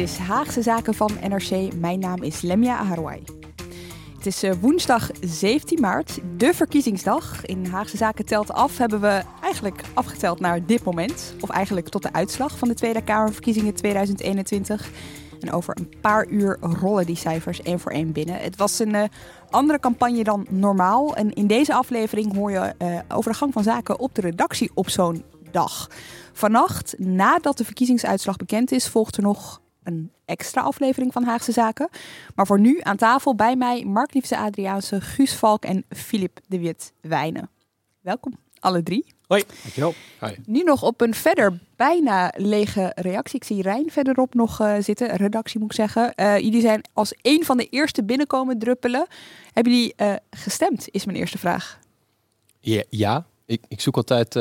Is Haagse Zaken van NRC. Mijn naam is Lemia Aharouai. Het is eh, woensdag 17 maart, de verkiezingsdag. In Haagse Zaken telt af hebben we eigenlijk afgeteld naar dit moment. Of eigenlijk tot de uitslag van de Tweede Kamerverkiezingen 2021. En over een paar uur rollen die cijfers één voor één binnen. Het was een uh, andere campagne dan normaal. En in deze aflevering hoor je uh, over de gang van zaken op de redactie op zo'n dag. Vannacht, nadat de verkiezingsuitslag bekend is, volgt er nog een extra aflevering van Haagse Zaken. Maar voor nu aan tafel bij mij Mark Liefse Adriaanse, Guus Valk en Filip de Wit Wijnen. Welkom, alle drie. Hoi. Dankjewel. Hi. Nu nog op een verder bijna lege reactie. Ik zie Rijn verderop nog uh, zitten, redactie moet ik zeggen. Uh, jullie zijn als een van de eerste binnenkomen druppelen. Hebben jullie uh, gestemd, is mijn eerste vraag. Ja, ja. Ik, ik zoek altijd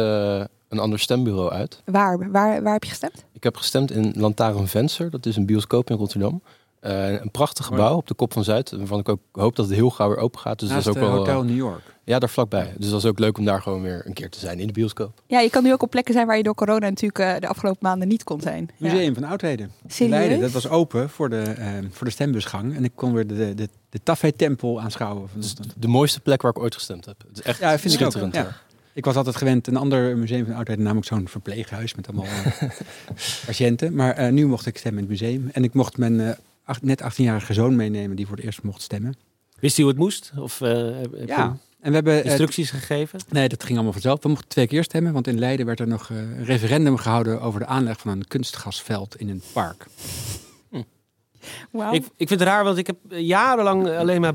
een ander stembureau uit. Waar, waar, waar heb je gestemd? Ik heb gestemd in Lantaarn Venster. Dat is een bioscoop in Rotterdam. Uh, een prachtig gebouw op de kop van Zuid. Waarvan ik ook hoop dat het heel gauw weer open gaat. Dus Naast dat is ook wel. Hotel New York. Ja, daar vlakbij. Dus dat is ook leuk om daar gewoon weer een keer te zijn in de bioscoop. Ja, je kan nu ook op plekken zijn waar je door corona natuurlijk uh, de afgelopen maanden niet kon zijn. Museum ja. van Oudheden. Serieus? Leiden, dat was open voor de, uh, voor de stembusgang. En ik kon weer de, de, de, de Tafé-tempel aanschouwen. Dus de mooiste plek waar ik ooit gestemd heb. Het is echt ja, vind schitterend. Ik ook, ja. Ik was altijd gewend een ander museum van oudheid, namelijk zo'n verpleeghuis met allemaal uh, patiënten. Maar uh, nu mocht ik stemmen in het museum. En ik mocht mijn uh, acht, net 18-jarige zoon meenemen die voor het eerst mocht stemmen. Wist hij hoe het moest? Of, ja. En we hebben instructies gegeven? Nee, dat ging allemaal vanzelf. We mochten twee keer stemmen, want in Leiden werd er nog een referendum gehouden over de aanleg van een kunstgasveld in een park. Hm. Wow. Ik, ik vind het raar, want ik heb jarenlang alleen maar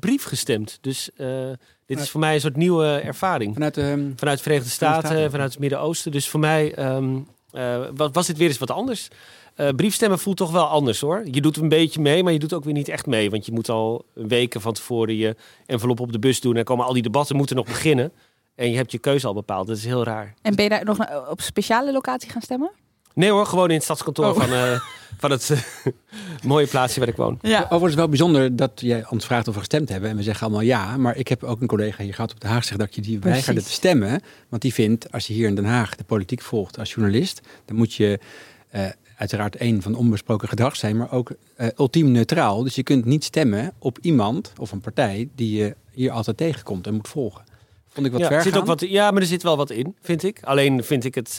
brief gestemd. Dus dit is voor mij een soort nieuwe ervaring. Vanuit, um, vanuit de Verenigde Staten, Staten. vanuit het Midden-Oosten. Dus voor mij um, uh, was dit weer eens wat anders. Uh, briefstemmen voelt toch wel anders hoor. Je doet een beetje mee, maar je doet ook weer niet echt mee. Want je moet al weken van tevoren je envelop op de bus doen. En komen al die debatten moeten nog beginnen. En je hebt je keuze al bepaald. Dat is heel raar. En ben je daar nog op speciale locatie gaan stemmen? Nee hoor, gewoon in het stadskantoor oh. van, uh, van het uh, mooie plaatsje waar ik woon. Ja. Overigens wel bijzonder dat jij ons vraagt of we gestemd hebben. En we zeggen allemaal ja. Maar ik heb ook een collega hier gehad op de Haag zegt dat je die Precies. weigerde te stemmen. Want die vindt, als je hier in Den Haag de politiek volgt als journalist... dan moet je uh, uiteraard één van onbesproken gedrag zijn... maar ook uh, ultiem neutraal. Dus je kunt niet stemmen op iemand of een partij... die je hier altijd tegenkomt en moet volgen. Vond ik wat ja, ver zit ook wat, Ja, maar er zit wel wat in, vind ik. Alleen vind ik het...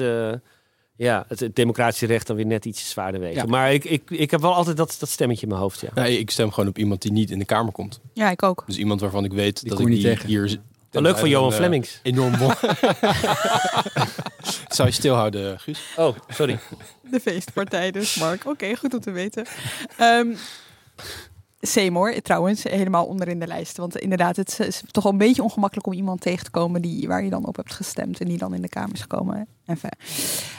Ja, het, het, democratische recht dan weer net iets zwaarder wegen. Ja. Maar ik, ik, ik heb wel altijd dat, dat stemmetje in mijn hoofd. Ja. Nee, ik stem gewoon op iemand die niet in de Kamer komt. Ja, ik ook. Dus iemand waarvan ik weet die dat ik niet die tegen. hier... Wel leuk voor Johan Flemings. Enorm bon. Zou je stilhouden, Guus? Oh, sorry. De feestpartij dus, Mark. Oké, okay, goed om te weten. Um, Seymour, trouwens, helemaal onderin de lijst. Want inderdaad, het is toch wel een beetje ongemakkelijk om iemand tegen te komen die, waar je dan op hebt gestemd en die dan in de Kamer is gekomen. Enfin.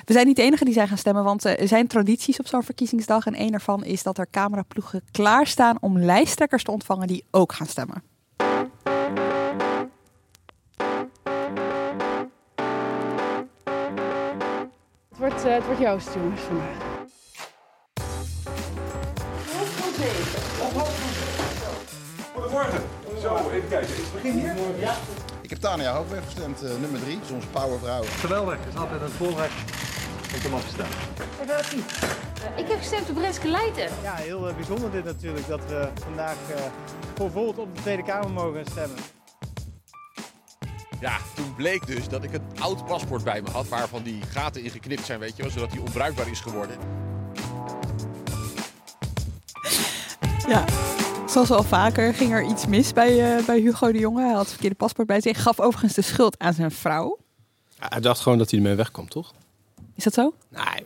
We zijn niet de enige die zijn gaan stemmen, want er zijn tradities op zo'n verkiezingsdag. En een daarvan is dat er cameraploegen klaarstaan om lijsttrekkers te ontvangen die ook gaan stemmen. Het wordt, uh, het wordt Joost, jongens, vandaag. Goedemorgen. Zo, even kijken. Is het begin hier? Ja. Ik heb Tania Hoogweg gestemd, uh, nummer drie. Dat is onze powervrouw. Geweldig. Het is altijd een voorrecht Ik hem afgestaan. Ik heb gestemd op Renske Leijten. Ja, heel eh, bijzonder dit natuurlijk dat we vandaag uh, voor Volt op de Tweede Kamer mogen stemmen. Ja, toen bleek dus dat ik een oud paspoort bij me had waarvan die gaten in geknipt zijn, weet je wel, zodat die onbruikbaar is geworden. Ja, zoals al vaker ging er iets mis bij, uh, bij Hugo de Jonge. Hij had het verkeerde paspoort bij zich. Gaf overigens de schuld aan zijn vrouw. Hij dacht gewoon dat hij ermee wegkomt, toch? Is dat zo? Nee,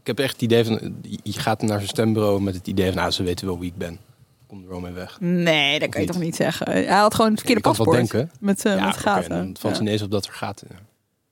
ik heb echt het idee van... Je gaat naar zijn stembureau met het idee van... Nou, ze weten wel wie ik ben. Kom er wel mee weg. Nee, dat kan je toch niet zeggen? Hij had gewoon het verkeerde kan paspoort. denken. Met, uh, ja, met gaten. Okay, dan valt ja. ineens op dat er gaten.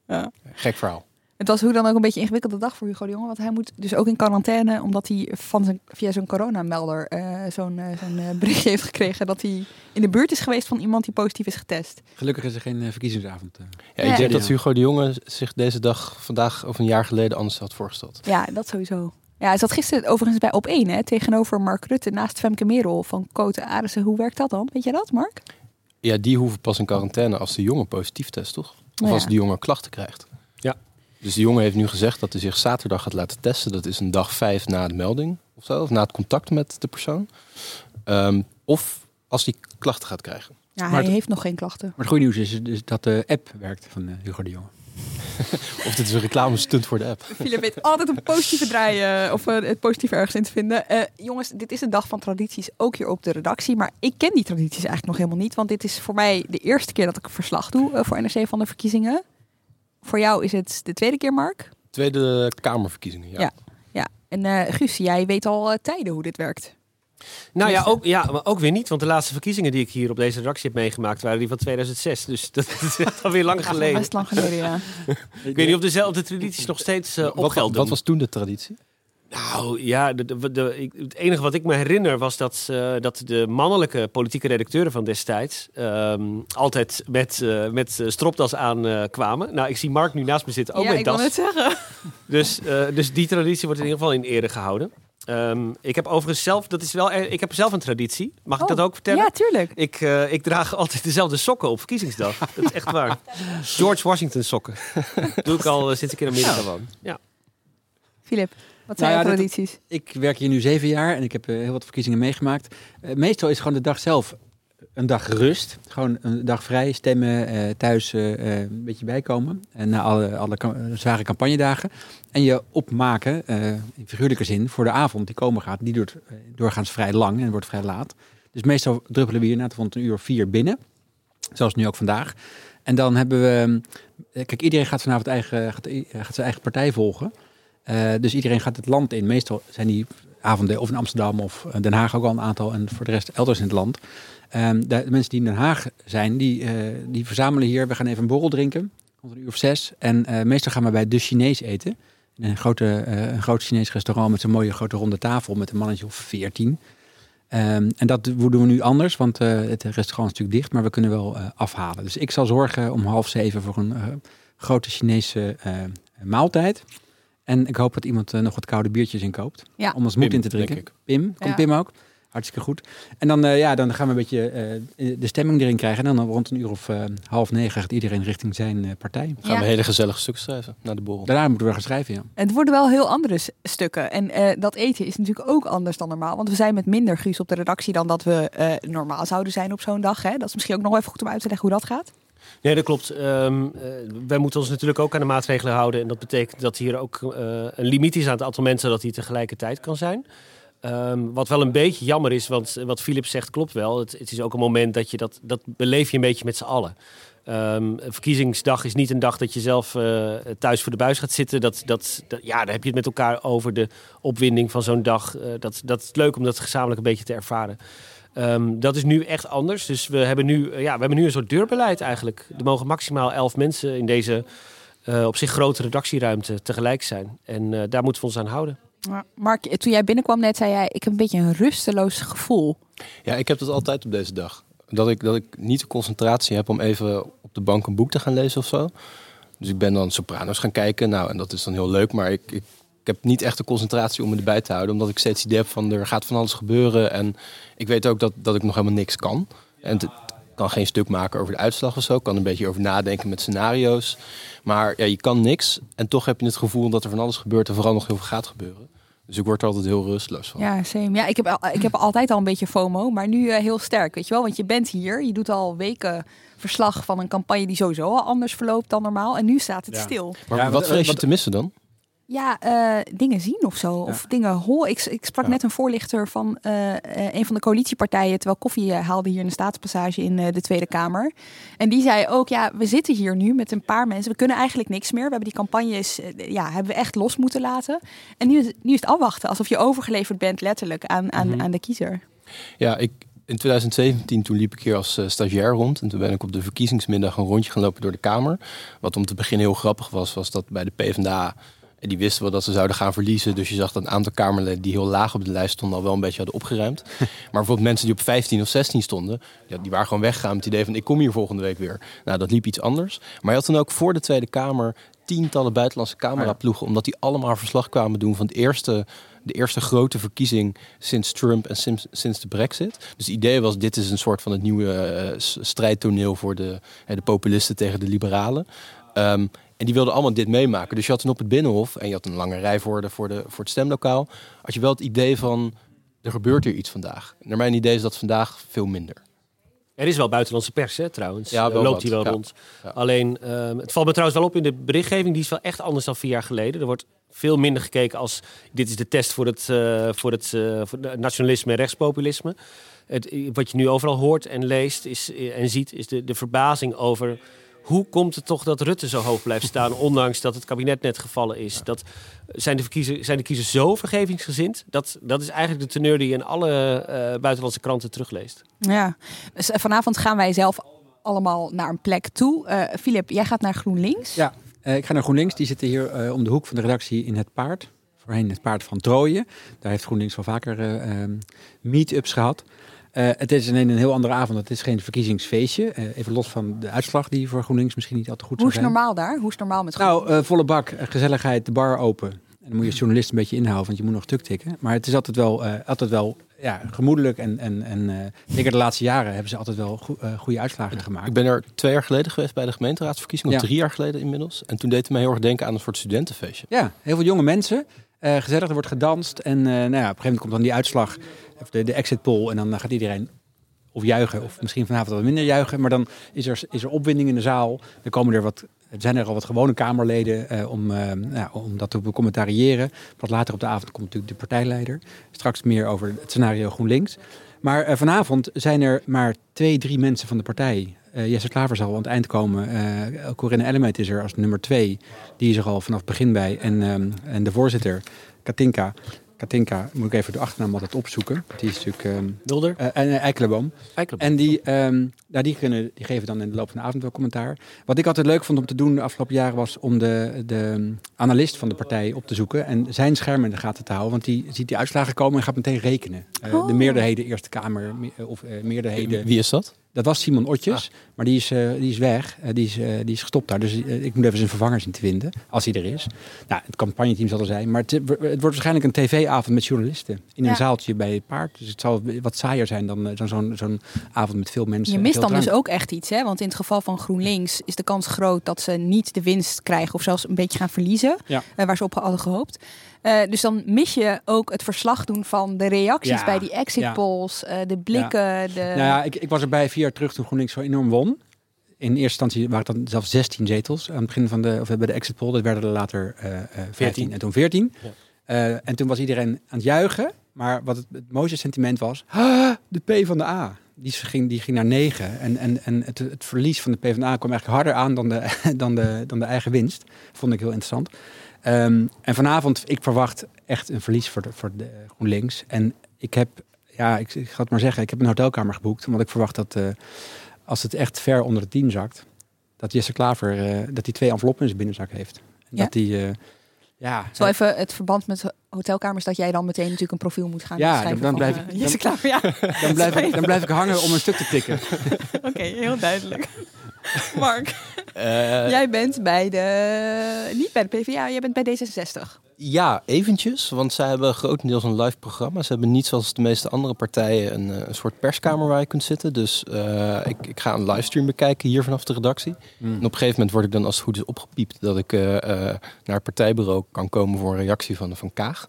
Ja. Gek verhaal. Het was hoe dan ook een beetje een ingewikkelde dag voor Hugo de Jonge. Want hij moet dus ook in quarantaine. Omdat hij van zijn, via zo'n coronamelder uh, zo'n uh, zo'n uh, berichtje heeft gekregen. Dat hij in de buurt is geweest van iemand die positief is getest. Gelukkig is er geen verkiezingsavond. Ja, ik denk dat Hugo de Jonge zich deze dag vandaag of een jaar geleden anders had voorgesteld. Ja, dat sowieso. Ja, hij zat gisteren overigens bij op 1 hè, tegenover Mark Rutte naast Femke Merel van Koten Arissen. Hoe werkt dat dan? Weet je dat, Mark? Ja, die hoeven pas in quarantaine als de jongen positief test, toch? Of ja. als de jongen klachten krijgt. Dus de jongen heeft nu gezegd dat hij zich zaterdag gaat laten testen. Dat is een dag vijf na de melding of zo, of na het contact met de persoon. Um, of als hij klachten gaat krijgen. Ja, hij heeft nog geen klachten. Maar het goede nieuws is dat de app werkt van uh, Hugo de Jonge. of dit is een reclame stunt voor de app. Philip weet altijd een positieve draaien of uh, het positieve ergens in te vinden. Uh, jongens, dit is een dag van tradities, ook hier op de redactie. Maar ik ken die tradities eigenlijk nog helemaal niet. Want dit is voor mij de eerste keer dat ik een verslag doe uh, voor NRC van de verkiezingen. Voor jou is het de tweede keer, Mark? Tweede Kamerverkiezingen, ja. Ja, ja. en Guus, jij weet al tijden hoe dit werkt. Nou ja ook, ja, maar ook weer niet. Want de laatste verkiezingen die ik hier op deze redactie heb meegemaakt... waren die van 2006. Dus dat is alweer lang geleden. Ja, best lang geleden, ja. ik weet niet of dezelfde tradities nog steeds uh, wat, opgelden. Wat was toen de traditie? Nou ja, de, de, de, ik, het enige wat ik me herinner was dat, uh, dat de mannelijke politieke redacteuren van destijds um, altijd met, uh, met stropdas aan uh, kwamen. Nou, ik zie Mark nu naast me zitten, ook ja, met ik das. wil het zeggen. Dus, dus die traditie wordt in ieder geval in ere gehouden. Um, ik heb overigens zelf, dat is wel, ik heb zelf een traditie. Mag ik oh, dat ook vertellen? Ja, tuurlijk. Ik, uh, ik draag altijd dezelfde sokken op verkiezingsdag. dat is echt waar. George Washington sokken. Doe ik al uh, sinds ik in Amerika ja. woon. Ja. Filip, wat zijn nou ja, tradities? Ik werk hier nu zeven jaar en ik heb uh, heel wat verkiezingen meegemaakt. meestal is gewoon de dag zelf een dag rust. Gewoon een dag vrij, stemmen, uh, thuis uh, een beetje bijkomen. En na alle, alle zware campagnedagen. En je opmaken, uh, in figuurlijke zin, voor de avond die komen gaat. Die duurt doorgaans vrij lang en wordt vrij laat. Dus meestal druppelen we hier na het een uur of vier binnen. Zoals nu ook vandaag. En dan hebben we... Kijk, iedereen gaat vanavond eigen, gaat, gaat zijn eigen partij volgen. Dus iedereen gaat het land in. Meestal zijn die avonden of in Amsterdam of Den Haag ook al een aantal. En voor de rest elders in het land. Um, de, mensen die in Den Haag zijn, die, uh, die verzamelen hier. We gaan even een borrel drinken, rond een uur of zes. En meestal gaan we bij De Chinees eten. Een, grote, een groot Chinees restaurant met zo'n mooie grote ronde tafel met een mannetje of veertien. Um, en dat doen we nu anders, want het restaurant is natuurlijk dicht, maar we kunnen wel afhalen. Dus ik zal zorgen om half zeven voor een grote Chinese maaltijd. En ik hoop dat iemand nog wat koude biertjes inkoopt. Ja. Om ons moed in te drinken. Pim, komt ja. Pim ook? Hartstikke goed. En dan, uh, ja, dan gaan we een beetje uh, de stemming erin krijgen. En dan rond een uur of uh, half negen gaat iedereen richting zijn partij. Gaan ja. we hele gezellige stukken schrijven naar de borrel. Daarna moeten we gaan schrijven, ja. Het worden wel heel andere stukken. En dat eten is natuurlijk ook anders dan normaal. Want we zijn met minder Guus op de redactie dan dat we normaal zouden zijn op zo'n dag. Hè? Dat is misschien ook nog even goed om uit te leggen hoe dat gaat. Nee, dat klopt. Um, uh, wij moeten ons natuurlijk ook aan de maatregelen houden. En dat betekent dat hier ook uh, een limiet is aan het aantal mensen dat hier tegelijkertijd kan zijn. Um, wat wel een beetje jammer is, want wat Philip zegt klopt wel. Het, het, is ook een moment dat je dat, dat beleef je een beetje met z'n allen. Um, verkiezingsdag is niet een dag dat je zelf uh, thuis voor de buis gaat zitten. Dat, dat, ja, daar heb je het met elkaar over de opwinding van zo'n dag. Dat, dat is leuk om dat gezamenlijk een beetje te ervaren. Um, dat is nu echt anders. Dus we hebben nu, uh, ja, we hebben nu een soort deurbeleid eigenlijk. Er mogen maximaal elf mensen in deze uh, op zich grote redactieruimte tegelijk zijn. En uh, daar moeten we ons aan houden. Mark, toen jij binnenkwam net, zei jij: Ik heb een beetje een rusteloos gevoel. Ja, ik heb dat altijd op deze dag. Dat ik, dat ik niet de concentratie heb om even op de bank een boek te gaan lezen of zo. Dus ik ben dan Sopranos gaan kijken. Nou, en dat is dan heel leuk. Maar ik, ik, ik heb niet echt de concentratie om me erbij te houden. Omdat ik steeds het idee heb van er gaat van alles gebeuren. En ik weet ook dat, dat ik nog helemaal niks kan. En het, kan geen stuk maken over de uitslag of zo. Kan een beetje over nadenken met scenario's. Maar ja, je kan niks. En toch heb je het gevoel dat er van alles gebeurt en vooral nog heel veel gaat gebeuren. Dus ik word er altijd heel rusteloos van. Ja, same. Ja, ik heb, al- ik heb altijd al een beetje FOMO, maar nu eh, heel sterk, weet je wel. Want je bent hier, je doet al weken verslag van een campagne die sowieso al anders verloopt dan normaal. En nu staat het Ja. stil. Maar Ja, wat wat- vrees je wat- te missen dan? Ja, eh, dingen zien of zo. Of dingen horen. Ik, ik sprak Ja. net een voorlichter van eh, een van de coalitiepartijen... terwijl koffie eh, haalde hier in de staatspassage in de Tweede Kamer. En die zei ook, ja, we zitten hier nu met een paar mensen. We kunnen eigenlijk niks meer. We hebben die campagnes ja, hebben we echt los moeten laten. En nu, is- nu is het afwachten. Alsof je overgeleverd bent letterlijk aan, aan, Mhm. aan de kiezer. Ja, ik, in 2017 toen liep ik hier als stagiair rond. En toen ben ik op de verkiezingsmiddag een rondje gaan lopen door de Kamer. Wat om te beginnen heel grappig was, was dat bij de PvdA... En die wisten wel dat ze zouden gaan verliezen. Dus je zag dat een aantal Kamerleden die heel laag op de lijst stonden... al wel een beetje hadden opgeruimd. maar bijvoorbeeld mensen die op 15 of 16 stonden... Ja, die waren gewoon weggegaan met het idee van... ik kom hier volgende week weer. Nou, dat liep iets anders. Maar je had dan ook voor de Tweede Kamer... tientallen buitenlandse cameraploegen... omdat die allemaal verslag kwamen doen van het eerste de eerste grote verkiezing sinds Trump en sinds, sinds de Brexit. Dus het idee was, dit is een soort van het nieuwe eh, strijdtoneel voor de, de populisten tegen de liberalen. Ehm, en die wilden allemaal dit meemaken. Dus je had dan op het Binnenhof, en je had een lange rij voor, de, voor, de, voor het stemlokaal, had je wel het idee van, er gebeurt hier iets vandaag. Naar mijn idee is dat vandaag veel minder. Er is wel buitenlandse pers, hè, trouwens. Ja, wel loopt hier wel ja. rond. Ja. Alleen, ehm, het valt me trouwens wel op in de berichtgeving. Die is wel echt anders dan vier jaar geleden. Er wordt veel minder gekeken als... dit is de test voor het, eh, voor het eh, voor het nationalisme en rechtspopulisme. Het, wat je nu overal hoort en leest is, en ziet... is de, de verbazing over... Hoe komt het toch dat Rutte zo hoog blijft staan, ondanks dat het kabinet net gevallen is? Dat, zijn, de zijn de kiezers zo vergevingsgezind? Dat, dat is eigenlijk de teneur die je in alle eh, buitenlandse kranten terugleest. Ja, dus eh, vanavond gaan wij zelf allemaal naar een plek toe. Eh Filip, jij gaat naar GroenLinks. Ja, eh, ik ga naar GroenLinks. Die zitten hier eh, om de hoek van de redactie in het paard. Voorheen het paard van Trooien. Daar heeft GroenLinks wel vaker eh, ehm, meet-ups gehad. Eh, het is een, een heel andere avond. Het is geen verkiezingsfeestje. Eh, even los van de uitslag die voor GroenLinks misschien niet al te goed Hoe is zijn. normaal daar? Hoe is normaal met Nou, eh, volle bak, gezelligheid, de bar open. En dan moet je als journalist een beetje inhouden, want je moet nog tuk tikken. Maar het is altijd wel, eh, altijd wel ja, gemoedelijk. En, en, en eh, zeker de laatste jaren hebben ze altijd wel go- eh, goede uitslagen gemaakt. Ik ben er twee jaar geleden geweest bij de gemeenteraadsverkiezing, of Ja. drie jaar geleden inmiddels. En toen deed het me heel erg denken aan een soort studentenfeestje. Ja, heel veel jonge mensen. Eh, gezellig, er wordt gedanst. En eh, nou ja, op een gegeven moment komt dan die uitslag, of de, de exit poll. En dan eh, gaat iedereen of juichen, of misschien vanavond wat minder juichen. Maar dan is er, is er opwinding in de zaal. Er komen er wat, zijn er al wat gewone Kamerleden om, nou, om dat te becommentariëren. Wat later op de avond komt natuurlijk de partijleider. Straks meer over het scenario GroenLinks. Maar vanavond zijn er maar twee, drie mensen van de partij. Eh, Jesse Klaver zal aan het eind komen. Eh Corinne Ellemeet is er als nummer twee. Die is er al vanaf het begin bij. En, ehm, en de voorzitter, Katinka. Katinka, moet ik even de achternaam altijd opzoeken. Die is natuurlijk... ehm, Mulder? eh, en Eikelenboom. Eikelenboom. En die, ehm, nou, die, kunnen, die geven dan in de loop van de avond wel commentaar. Wat ik altijd leuk vond om te doen de afgelopen jaren was om de, de analist van de partij op te zoeken en zijn scherm in de gaten te houden. Want die ziet die uitslagen komen en gaat meteen rekenen. Eh, De Oh. meerderheden Eerste Kamer me- of eh, meerderheden. Wie is dat? Dat was Simon Otjes, maar die is, eh, die is weg. Eh, die, is, eh, die is gestopt daar. Dus ik moet even zijn vervanger zien te vinden, als hij er is. Nou, het campagneteam zal er zijn. Maar het, het wordt waarschijnlijk een tv-avond met journalisten. In Ja. een zaaltje bij het paard. Dus het zal wat saaier zijn dan dan zo'n zo'n avond met veel mensen. Je mist dan dus ook echt iets, hè? Want in het geval van GroenLinks is de kans groot dat ze niet de winst krijgen of zelfs een beetje gaan verliezen, Ja. waar ze op hadden gehoopt. Eh, dus dan mis je ook het verslag doen van de reacties Ja, bij die exit ja. polls, eh, de blikken. De... Nou ja, ik, ik was erbij vier jaar terug toen GroenLinks zo enorm won. In eerste instantie waren het dan zelfs 16 zetels aan het begin van de, of bij de exit poll. Dat werden er later eh eh 15 en toen 14. Ja. Eh, en toen was iedereen aan het juichen. Maar wat het, het mooiste sentiment was, "Ah, de P van de A. Die ging, die ging naar 9. En, en, en het, het verlies van de P van de A kwam eigenlijk harder aan dan de, dan de, dan de eigen winst. Vond ik heel interessant. Ehm, en vanavond, ik verwacht echt een verlies voor de, voor de GroenLinks. En ik heb, ja, ik, ik ga het maar zeggen, ik heb een hotelkamer geboekt. Omdat ik verwacht dat eh, als het echt ver onder de 10 zakt, dat Jesse Klaver, eh, dat hij twee enveloppen in zijn binnenzak heeft. En Ja. dat hij, eh, ja, Zo even het verband met hotelkamers dat jij dan meteen natuurlijk een profiel moet gaan Ja, schrijven. dan van, blijf ik- Jesse dan- Klaver, ja. dan, blijf ik, dan blijf ik hangen om een stuk te tikken. Oké, heel duidelijk. Mark. Eh, Jij bent bij de... Niet bij de PvdA, jij bent bij D66. Ja, eventjes. Want zij hebben grotendeels een live programma. Ze hebben niet zoals de meeste andere partijen een, eh, een soort perskamer waar je kunt zitten. Dus eh, ik, ik ga een livestream bekijken hier vanaf de redactie. Hmm. En op een gegeven moment word ik dan als het goed is opgepiept dat ik eh, eh, naar het partijbureau kan komen voor een reactie van, van Kaag.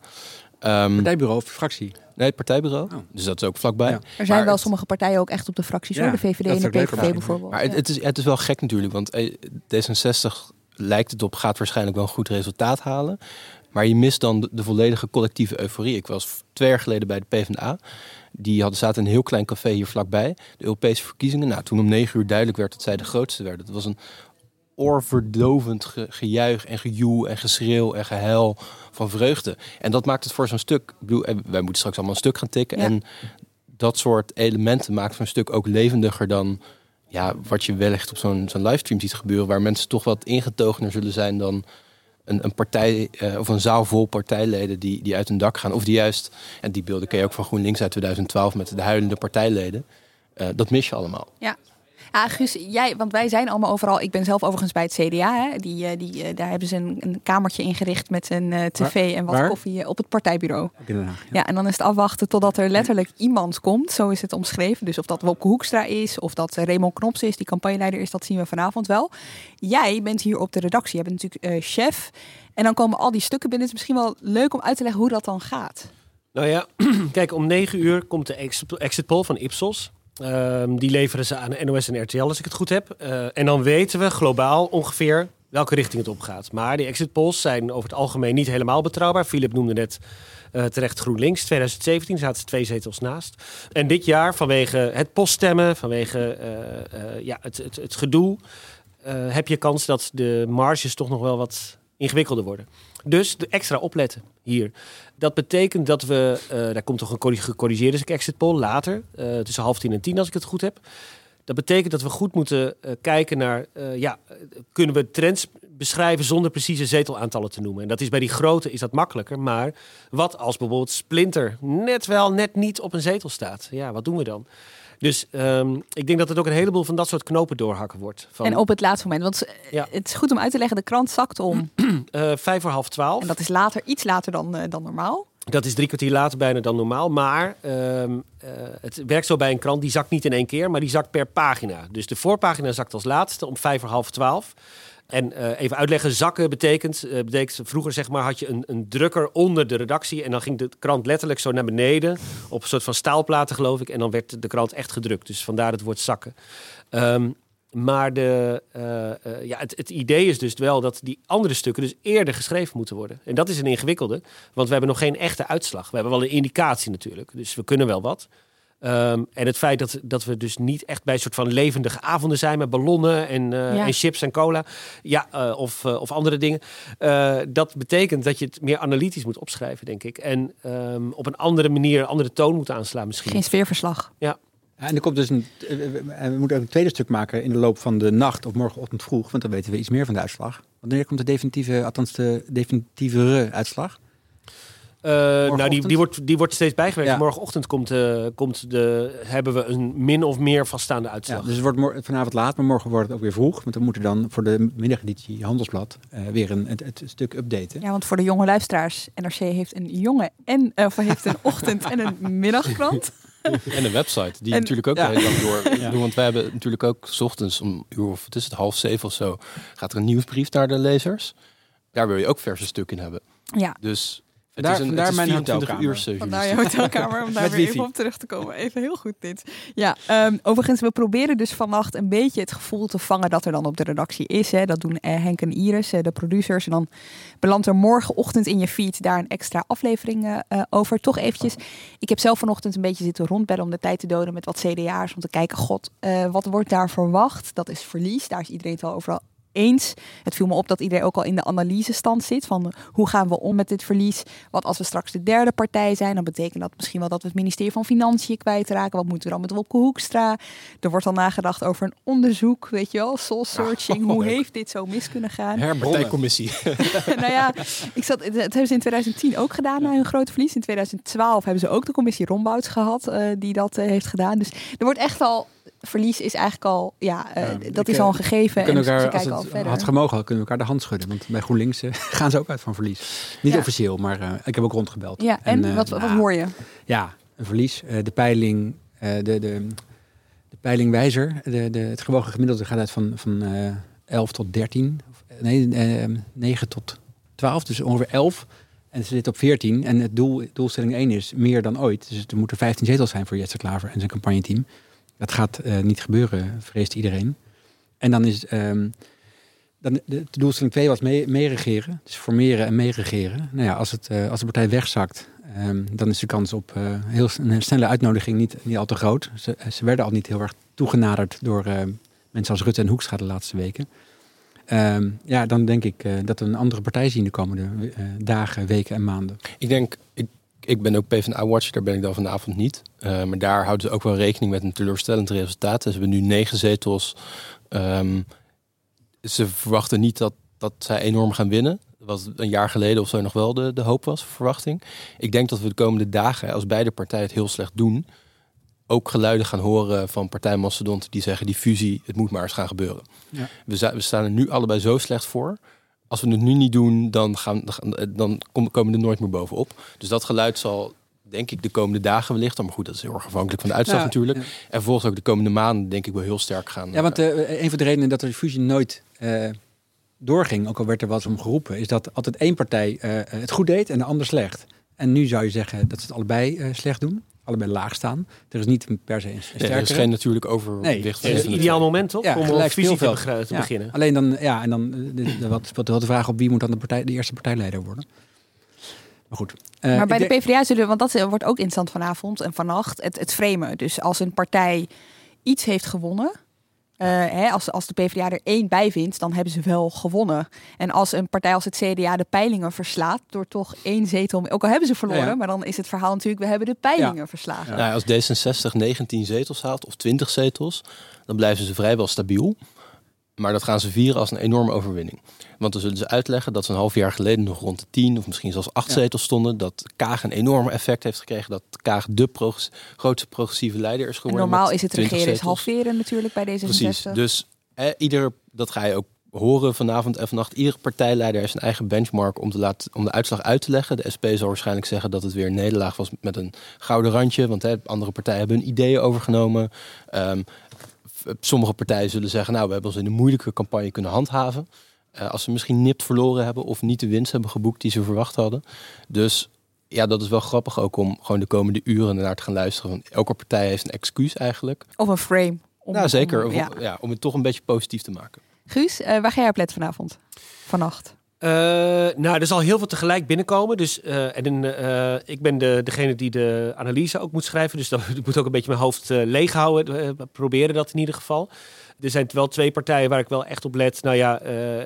Ehm, Partijbureau of fractie? Nee, het partijbureau. Dus dat is ook vlakbij. Ja. Er zijn Maar wel het- sommige partijen ook echt op de fracties, Ja, hoor. De VVD dat en de PVV bijvoorbeeld. Maar het, Ja. het, is, het is wel gek natuurlijk, want eh, D66 lijkt het op, gaat waarschijnlijk wel een goed resultaat halen. Maar je mist dan de, de volledige collectieve euforie. Ik was twee jaar geleden bij de PvdA. Die hadden, zaten in een heel klein café hier vlakbij. De Europese verkiezingen. Nou, toen om negen uur duidelijk werd dat zij de grootste werden. Het was een oorverdovend ge- gejuich en gejoel en geschreeuw en gehuil van vreugde. En dat maakt het voor zo'n stuk... Bedoel, eh, wij moeten straks allemaal een stuk gaan tikken. Ja. En dat soort elementen maakt zo'n stuk ook levendiger dan ja, wat je wellicht op zo'n zo'n livestream ziet gebeuren, waar mensen toch wat ingetogener zullen zijn dan een, een partij eh, of een zaal vol partijleden die, die uit hun dak gaan. Of die juist, en die beelden ken je ook van GroenLinks uit 2012 met de huilende partijleden. Eh, dat mis je allemaal. Ja. Ja, Guus, jij, want wij zijn allemaal overal. Ik ben zelf overigens bij het CDA. Hè. Die, eh, die, eh, daar hebben ze een, een kamertje ingericht met een eh, tv en wat waar? koffie op het partijbureau. Haag. Ja, en dan is het afwachten totdat er letterlijk iemand komt. Zo is het omschreven. Dus of dat Wopke Hoekstra is, of dat Raymond Knops is, die campagneleider is, dat zien we vanavond wel. Jij bent hier op de redactie. Jij bent natuurlijk chef. En dan komen al die stukken binnen. Het is misschien wel leuk om uit te leggen hoe dat dan gaat. Nou ja, kijk, om negen uur komt de exit exit poll van Ipsos. Ehm, die leveren ze aan NOS en RTL, als ik het goed heb. Eh, en dan weten we globaal ongeveer welke richting het op gaat. Maar die exit polls zijn over het algemeen niet helemaal betrouwbaar. Philip noemde net eh, terecht GroenLinks. 2017 zaten ze twee zetels naast. En dit jaar, vanwege het poststemmen, vanwege eh, ja, het, het, het gedoe... heb je kans dat de marges toch nog wel wat ingewikkelder worden. Dus de extra opletten hier. Dat betekent dat we, eh, daar komt toch een corri- gecorrigeerde exit poll later, eh, tussen half tien en tien als ik het goed heb. Dat betekent dat we goed moeten eh, kijken naar, ja, kunnen we trends beschrijven zonder precieze zetelaantallen te noemen. En dat is bij die grote is dat makkelijker. Maar wat als bijvoorbeeld Splinter net wel, net niet op een zetel staat? Ja, wat doen we dan? Dus ehm, ik denk dat het ook een heleboel van dat soort knopen doorhakken wordt. Van, En op het laatste moment. Want Ja. het is goed om uit te leggen, de krant zakt om. eh, vijf voor half twaalf. En dat is later, iets later dan, eh, dan normaal. Dat is drie kwartier later bijna dan normaal. Maar ehm, eh, het werkt zo bij een krant. Die zakt niet in één keer, maar die zakt per pagina. Dus de voorpagina zakt als laatste om vijf voor half twaalf. En eh, even uitleggen, zakken betekent, eh, betekent... Vroeger zeg maar, had je een, een drukker onder de redactie... en dan ging de krant letterlijk zo naar beneden... op een soort van staalplaten, geloof ik. En dan werd de krant echt gedrukt. Dus vandaar het woord zakken. Ehm, maar de, eh, ja, het, het idee is dus wel dat die andere stukken dus eerder geschreven moeten worden. En dat is een ingewikkelde, want we hebben nog geen echte uitslag. We hebben wel een indicatie natuurlijk, dus we kunnen wel wat. Ehm, en het feit dat, dat we dus niet echt bij een soort van levendige avonden zijn met ballonnen en, eh, Ja. en chips en cola, ja, eh, of, eh, of andere dingen. eh, dat betekent dat je het meer analytisch moet opschrijven, denk ik. En ehm, op een andere manier, een andere toon moet aanslaan misschien. Geen sfeerverslag. Ja. En er komt dus een, we moeten ook een tweede stuk maken in de loop van de nacht of morgenochtend vroeg, want dan weten we iets meer van de uitslag. Wanneer komt de definitieve, althans de definitievere uitslag? Eh, nou, die, die, wordt, die wordt steeds bijgewerkt. Ja. Morgenochtend komt, eh, komt de, hebben we een min of meer vaststaande Ja, uitslag. dus het wordt vanavond laat, maar morgen wordt het ook weer vroeg. Want we moeten dan voor de middageditie Handelsblad eh, weer een, het, het stuk updaten. Ja, want voor de jonge luisteraars, NRC heeft een jonge en eh, of heeft een ochtend- en een middagkrant. En een website, die En- natuurlijk ook Ja. hele dag door. Ja. Want wij hebben natuurlijk ook 's ochtends om uur of het is het half zeven of zo, gaat er een nieuwsbrief naar de lezers. Daar wil je ook verse stuk in hebben. Ja, Dus het Vandaar- is een, vandaar het is mijn 24 uur hotelkamer. vandaar je hotelkamer, om daar weer wifi. even op terug te komen. Even heel goed dit. Ja, ehm, overigens, we proberen dus vannacht een beetje het gevoel te vangen dat er dan op de redactie is. Hè. Dat doen eh, Henk en Iris, eh, de producers. En dan belandt er morgenochtend in je feed daar een extra aflevering eh, over. Toch eventjes, ik heb zelf vanochtend een beetje zitten rondbellen om de tijd te doden met wat CDA's. Om te kijken, god, eh, wat wordt daar verwacht? Dat is verlies, daar is iedereen het wel overal eens. Het viel me op dat iedereen ook al in de analysestand zit van eh, hoe gaan we om met dit verlies? Wat als we straks de derde partij zijn, dan betekent dat misschien wel dat we het ministerie van Financiën kwijtraken. Wat moeten we dan met Wopke Hoekstra? Er wordt al nagedacht over een onderzoek, weet je wel, soul searching. hoe heeft dit zo mis kunnen gaan? Partijcommissie. nou ja, ik zat, dat hebben ze in 2010 ook gedaan na hun grote verlies. In 2012 hebben ze ook de commissie Rombouts gehad, eh, die dat eh, heeft gedaan. Dus er wordt echt al verlies is eigenlijk al, ja, eh, Ja, dat is al een gegeven. we En elkaar, kijken al het had gemogen, kunnen we elkaar de hand schudden. Want bij GroenLinks eh, gaan ze ook uit van verlies. Niet Ja. officieel, maar eh, ik heb ook rondgebeld. Ja, en, wat, wat nou, hoor je? Ja, een verlies. De peiling, de, de, de peilingwijzer, de, de, het gewogen gemiddelde gaat uit van, van eh 11 tot 13. Of, eh, nee, eh, 9 tot 12, dus ongeveer 11. En ze zitten op 14. En het doel, doelstelling 1 is meer dan ooit. Dus er moeten 15 zetels zijn voor Jesse Klaver en zijn campagneteam. Dat gaat eh, niet gebeuren, vreest iedereen. En dan is ehm, dan de, doelstelling 2 was mee, meeregeren. Dus formeren en meeregeren. Nou ja, als, het, eh, als de partij wegzakt, ehm, dan is de kans op eh, heel, een snelle uitnodiging niet, niet al te groot. Ze, ze werden al niet heel erg toegenaderd door mensen als Rutte en Hoekstra de laatste weken. Ehm, ja, dan denk ik dat we een andere partij zien de komende dagen, weken en maanden. Ik denk, ik, ik ben ook PvdA-watcher, daar ben ik dan vanavond niet. Eh, maar daar houden ze ook wel rekening met een teleurstellend resultaat. Ze hebben nu negen zetels. Ehm, ze verwachten niet dat, dat zij enorm gaan winnen. Wat een jaar geleden of zo nog wel de, de hoop was, verwachting. Ik denk dat we de komende dagen, als beide partijen het heel slecht doen, ook geluiden gaan horen van partijmastodonten die zeggen die fusie, het moet maar eens gaan gebeuren. Ja. We, we staan er nu allebei zo slecht voor. Als we het nu niet doen, dan, gaan, dan komen we er nooit meer bovenop. Dus dat geluid zal, denk ik, de komende dagen wellicht. Maar goed, dat is heel erg afhankelijk van de uitslag Ja, natuurlijk. ja. En vervolgens ook de komende maanden, denk ik, wel heel sterk gaan. Ja, want eh, een van de redenen dat de fusie nooit eh, doorging, ook al werd er wel eens om geroepen, is dat altijd één partij eh, het goed deed en de ander slecht. En nu zou je zeggen dat ze het allebei eh, slecht doen, allebei laag staan. Er is niet per se een Nee, sterkere. er is geen natuurlijk overwicht. Nee, Het is een ideaal moment toch? Ja, om gelijk een fusie te, te Ja. beginnen. Alleen dan, ja, en dan eh, de, de, wat wel de vraag op wie moet dan de, partij, de eerste partijleider worden. Maar goed. Eh, maar bij de PvdA zullen, want dat eh, wordt ook interessant vanavond en vannacht, het, het framen. Dus als een partij iets heeft gewonnen, eh, hè, als, als de PvdA er één bij vindt, dan hebben ze wel gewonnen. En als een partij als het CDA de peilingen verslaat, door toch één zetel, ook al hebben ze verloren, Ja, maar dan is het verhaal natuurlijk, we hebben de peilingen verslagen. Nou, als D66 19 zetels haalt of 20 zetels, dan blijven ze vrijwel stabiel. Maar dat gaan ze vieren als een enorme overwinning. Want dan zullen ze uitleggen dat ze een half jaar geleden nog rond de 10 of misschien zelfs 8 Ja. zetels stonden. Dat Kaag een enorm effect heeft gekregen. Dat Kaag de progress- grootste progressieve leider is En geworden. normaal is het 20 regeren is halveren natuurlijk bij deze Precies. Dus eh, ieder, dat ga je ook horen vanavond en vannacht. Iedere partijleider heeft zijn eigen benchmark om, te laten, om de uitslag uit te leggen. De SP zal waarschijnlijk zeggen dat het weer een nederlaag was met een gouden randje. Want hè, andere partijen hebben hun ideeën overgenomen. F- sommige partijen zullen zeggen, nou, we hebben ons in een moeilijke campagne kunnen handhaven. Eh, als ze misschien nipt verloren hebben of niet de winst hebben geboekt die ze verwacht hadden. Dus ja, dat is wel grappig ook om gewoon de komende uren naar te gaan luisteren. Want elke partij heeft een excuus eigenlijk. Of een frame. Om, nou, zeker. om- ja, om het toch een beetje positief te maken. Guus, eh, waar ga jij op letten vanavond? Vannacht? Eh, nou, er zal heel veel tegelijk binnenkomen. Dus, eh, en, eh, ik ben de, degene die de analyse ook moet schrijven. Dus dan ik moet ook een beetje mijn hoofd leeg houden. proberen dat in ieder geval. Er zijn wel twee partijen waar ik wel echt op let. Nou ja,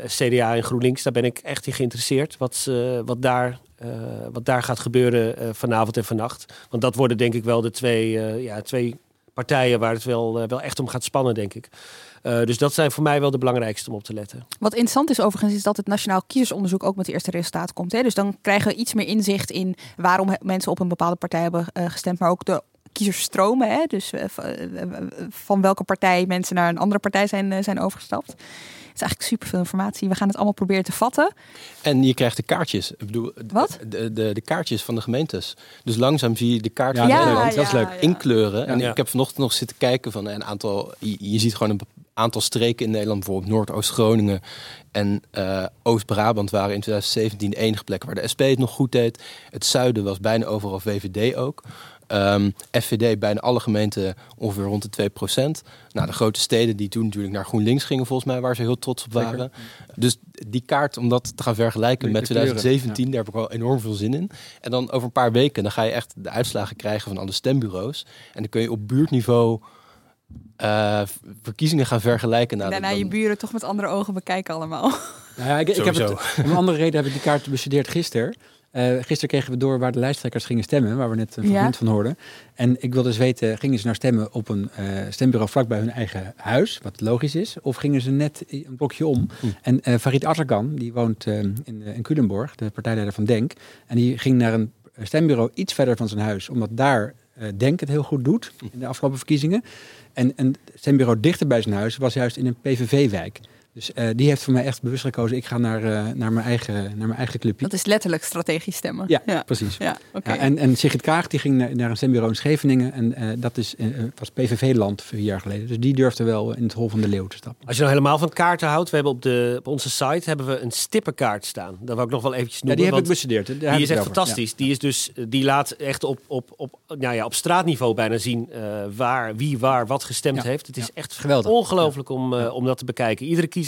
CDA en GroenLinks. Daar ben ik echt in geïnteresseerd. Wat, wat, daar, wat daar gaat gebeuren vanavond en vannacht. Want dat worden denk ik wel de twee, ja, twee partijen waar het wel, wel echt om gaat spannen, denk ik. Eh, dus dat zijn voor mij wel de belangrijkste om op te letten. Wat interessant is overigens, is dat het Nationaal Kiezersonderzoek ook met de eerste resultaat komt. Hè? Dus dan krijgen we iets meer inzicht in waarom mensen op een bepaalde partij hebben eh, gestemd, maar ook de kiezerstromen. Hè? Dus eh, van welke partij mensen naar een andere partij zijn, zijn overgestapt. Het is eigenlijk superveel informatie. We gaan het allemaal proberen te vatten. En je krijgt de kaartjes. Ik bedoel, Wat? De, de, de kaartjes van de gemeentes. Dus langzaam zie je de kaart Ja, van Nederland dat is leuk. ja. inkleuren. En ik heb vanochtend nog zitten kijken van een aantal. Je, je ziet gewoon een aantal streken in Nederland, bijvoorbeeld Noordoost-Groningen en eh, Oost-Brabant waren in 2017 de enige plekken waar de SP het nog goed deed. Het zuiden was bijna overal VVD ook. Ehm, FVD bijna alle gemeenten ongeveer rond de 2%. Nou, de grote steden die toen natuurlijk naar GroenLinks gingen, volgens mij, waar ze heel trots op Zeker. waren. Dus die kaart, om dat te gaan vergelijken met de kleuren, 2017, daar heb ik wel enorm veel zin in. En dan over een paar weken, dan ga je echt de uitslagen krijgen van alle stembureaus. En dan kun je op buurtniveau eh, verkiezingen gaan vergelijken. Nou, Daarna je buren toch met andere ogen bekijken allemaal. Nou ja, ik, ik heb het, om een andere reden heb ik die kaart bestudeerd gisteren. Eh gisteren kregen we door waar de lijsttrekkers gingen stemmen, waar we net een Ja. fragment van hoorden. En ik wilde dus weten, gingen ze nou stemmen op een eh, stembureau vlakbij hun eigen huis, wat logisch is, of gingen ze net een blokje om? Hm. En eh Farid Artagan, die woont eh, in, eh, in Culemborg, de partijleider van Denk, en die ging naar een stembureau iets verder van zijn huis, omdat daar uh, Denk het heel goed doet in de afgelopen verkiezingen. En, en zijn bureau dichter bij zijn huis was juist in een PVV-wijk. Dus uh, die heeft voor mij echt bewust gekozen. Ik ga naar, uh, naar, mijn, eigen, naar mijn eigen clubje. Dat is letterlijk strategisch stemmen. Ja, ja. precies. Ja, okay. ja, en, en Sigrid Kaag die ging naar, naar een stembureau in Scheveningen. En uh, dat is, was PVV-land vier jaar geleden. Dus die durfde wel in het hol van de leeuw te stappen. Als je nou helemaal van kaarten houdt. We hebben op, de, op onze site hebben we een stippenkaart staan. Dat wil ik nog wel eventjes noemen. Ja, die heb ik bestudeerd. Die is echt fantastisch. Die, is dus, die laat echt op, op, op, nou ja, op straatniveau bijna zien waar, wie waar wat gestemd heeft. Het is echt geweldig. ongelooflijk om, om dat te bekijken. Iedere kiezer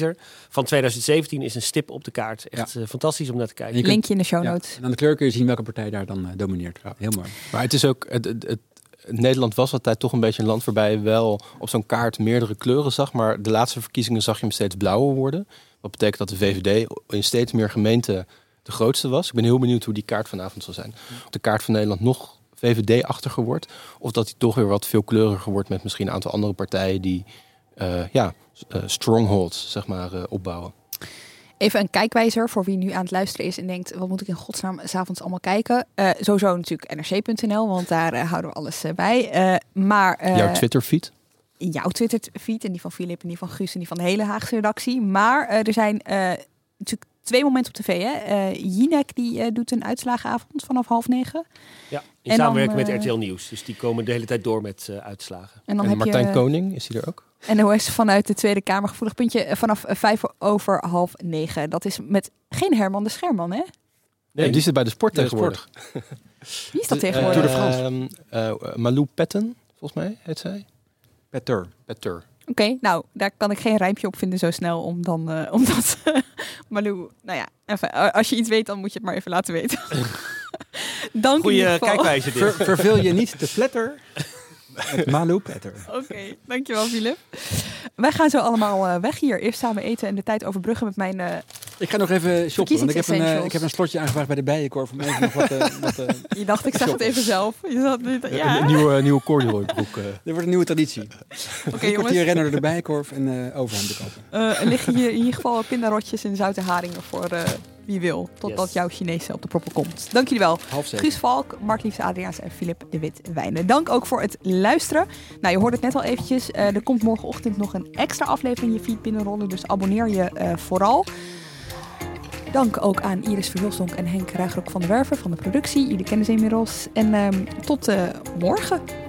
van 2017 is een stip op de kaart. Echt ja. uh, fantastisch om naar te kijken. Kunt, Linkje in de show notes. Ja. En aan de kleur kun je zien welke partij daar dan uh, domineert. Ja. Heel mooi. Maar het is ook... Het, het, het, Nederland was altijd toch een beetje een land waarbij je wel op zo'n kaart meerdere kleuren zag. Maar de laatste verkiezingen zag je hem steeds blauwer worden. Wat betekent dat de VVD in steeds meer gemeenten de grootste was. Ik ben heel benieuwd hoe die kaart vanavond zal zijn. Of de kaart van Nederland nog VVD-achtiger wordt. Of dat hij toch weer wat veelkleuriger wordt met misschien een aantal andere partijen die ja, uh, strongholds zeg maar, uh, opbouwen. Even een kijkwijzer voor wie nu aan het luisteren is en denkt: wat moet ik in godsnaam s'avonds allemaal kijken? Uh, sowieso natuurlijk nrc.nl, want daar houden we alles bij. maar, Jouw Twitter-feed? Jouw Twitter-feed en die van Filip en die van Guus en die van de hele Haagse redactie. Maar er zijn natuurlijk twee momenten op tv. Hè? Jinek die doet een uitslagenavond vanaf half negen. Ja, in en samenwerking dan, met RTL Nieuws. Dus die komen de hele tijd door met uitslagen. En, dan en heb Martijn je, Koning, is hij er ook? NOS vanuit de Tweede Kamer. Gevoelig puntje vanaf vijf over half negen. Dat is met geen Herman de Scherman, hè? Nee, die zit bij de sport tegenwoordig. Sport. Wie is dat tegenwoordig? Uh, Tour de France. Uh, Malou Petten, volgens mij heet zij. Petter. Petter. Oké, okay, nou, daar kan ik geen rijmpje op vinden zo snel om dan, uh, omdat Malou, nou ja, even, als je iets weet, dan moet je het maar even laten weten. Dank Goeie kijkwijze dit. Ver, verveel je niet de pletter. Met Malou Petter. Oké, okay, dankjewel Philip. Wij gaan zo allemaal uh, weg hier. Eerst samen eten en de tijd overbruggen met mijn... Uh, ik ga nog even shoppen, want ik heb, een, uh, ik heb een slotje aangevraagd bij de Bijenkorf. Om even nog wat, wat Je dacht, ik zeg het even zelf. Je zat, ja. Een nieuwe, nieuwe corduroy broek. Dit wordt een nieuwe traditie. Oké okay, jongens. hier rennen door de Bijenkorf en overhemden kopen. er liggen hier in ieder geval pindarotjes en zoute haringen voor wie wil. Totdat yes. jouw Chinese op de proppen komt. Dank jullie wel. Guus Valk, Mark Liefs Adriaans en Filip de Wit Wijnen. Dank ook voor het luisteren. Nou, je hoort het net al eventjes. Uh, er komt morgenochtend nog een extra aflevering in je feed binnenrollen. Dus abonneer je uh, vooral. Dank ook aan Iris Verhulstonk en Henk Ruigrok van de Werven van de productie. Jullie kennen ze inmiddels. En uh, tot morgen.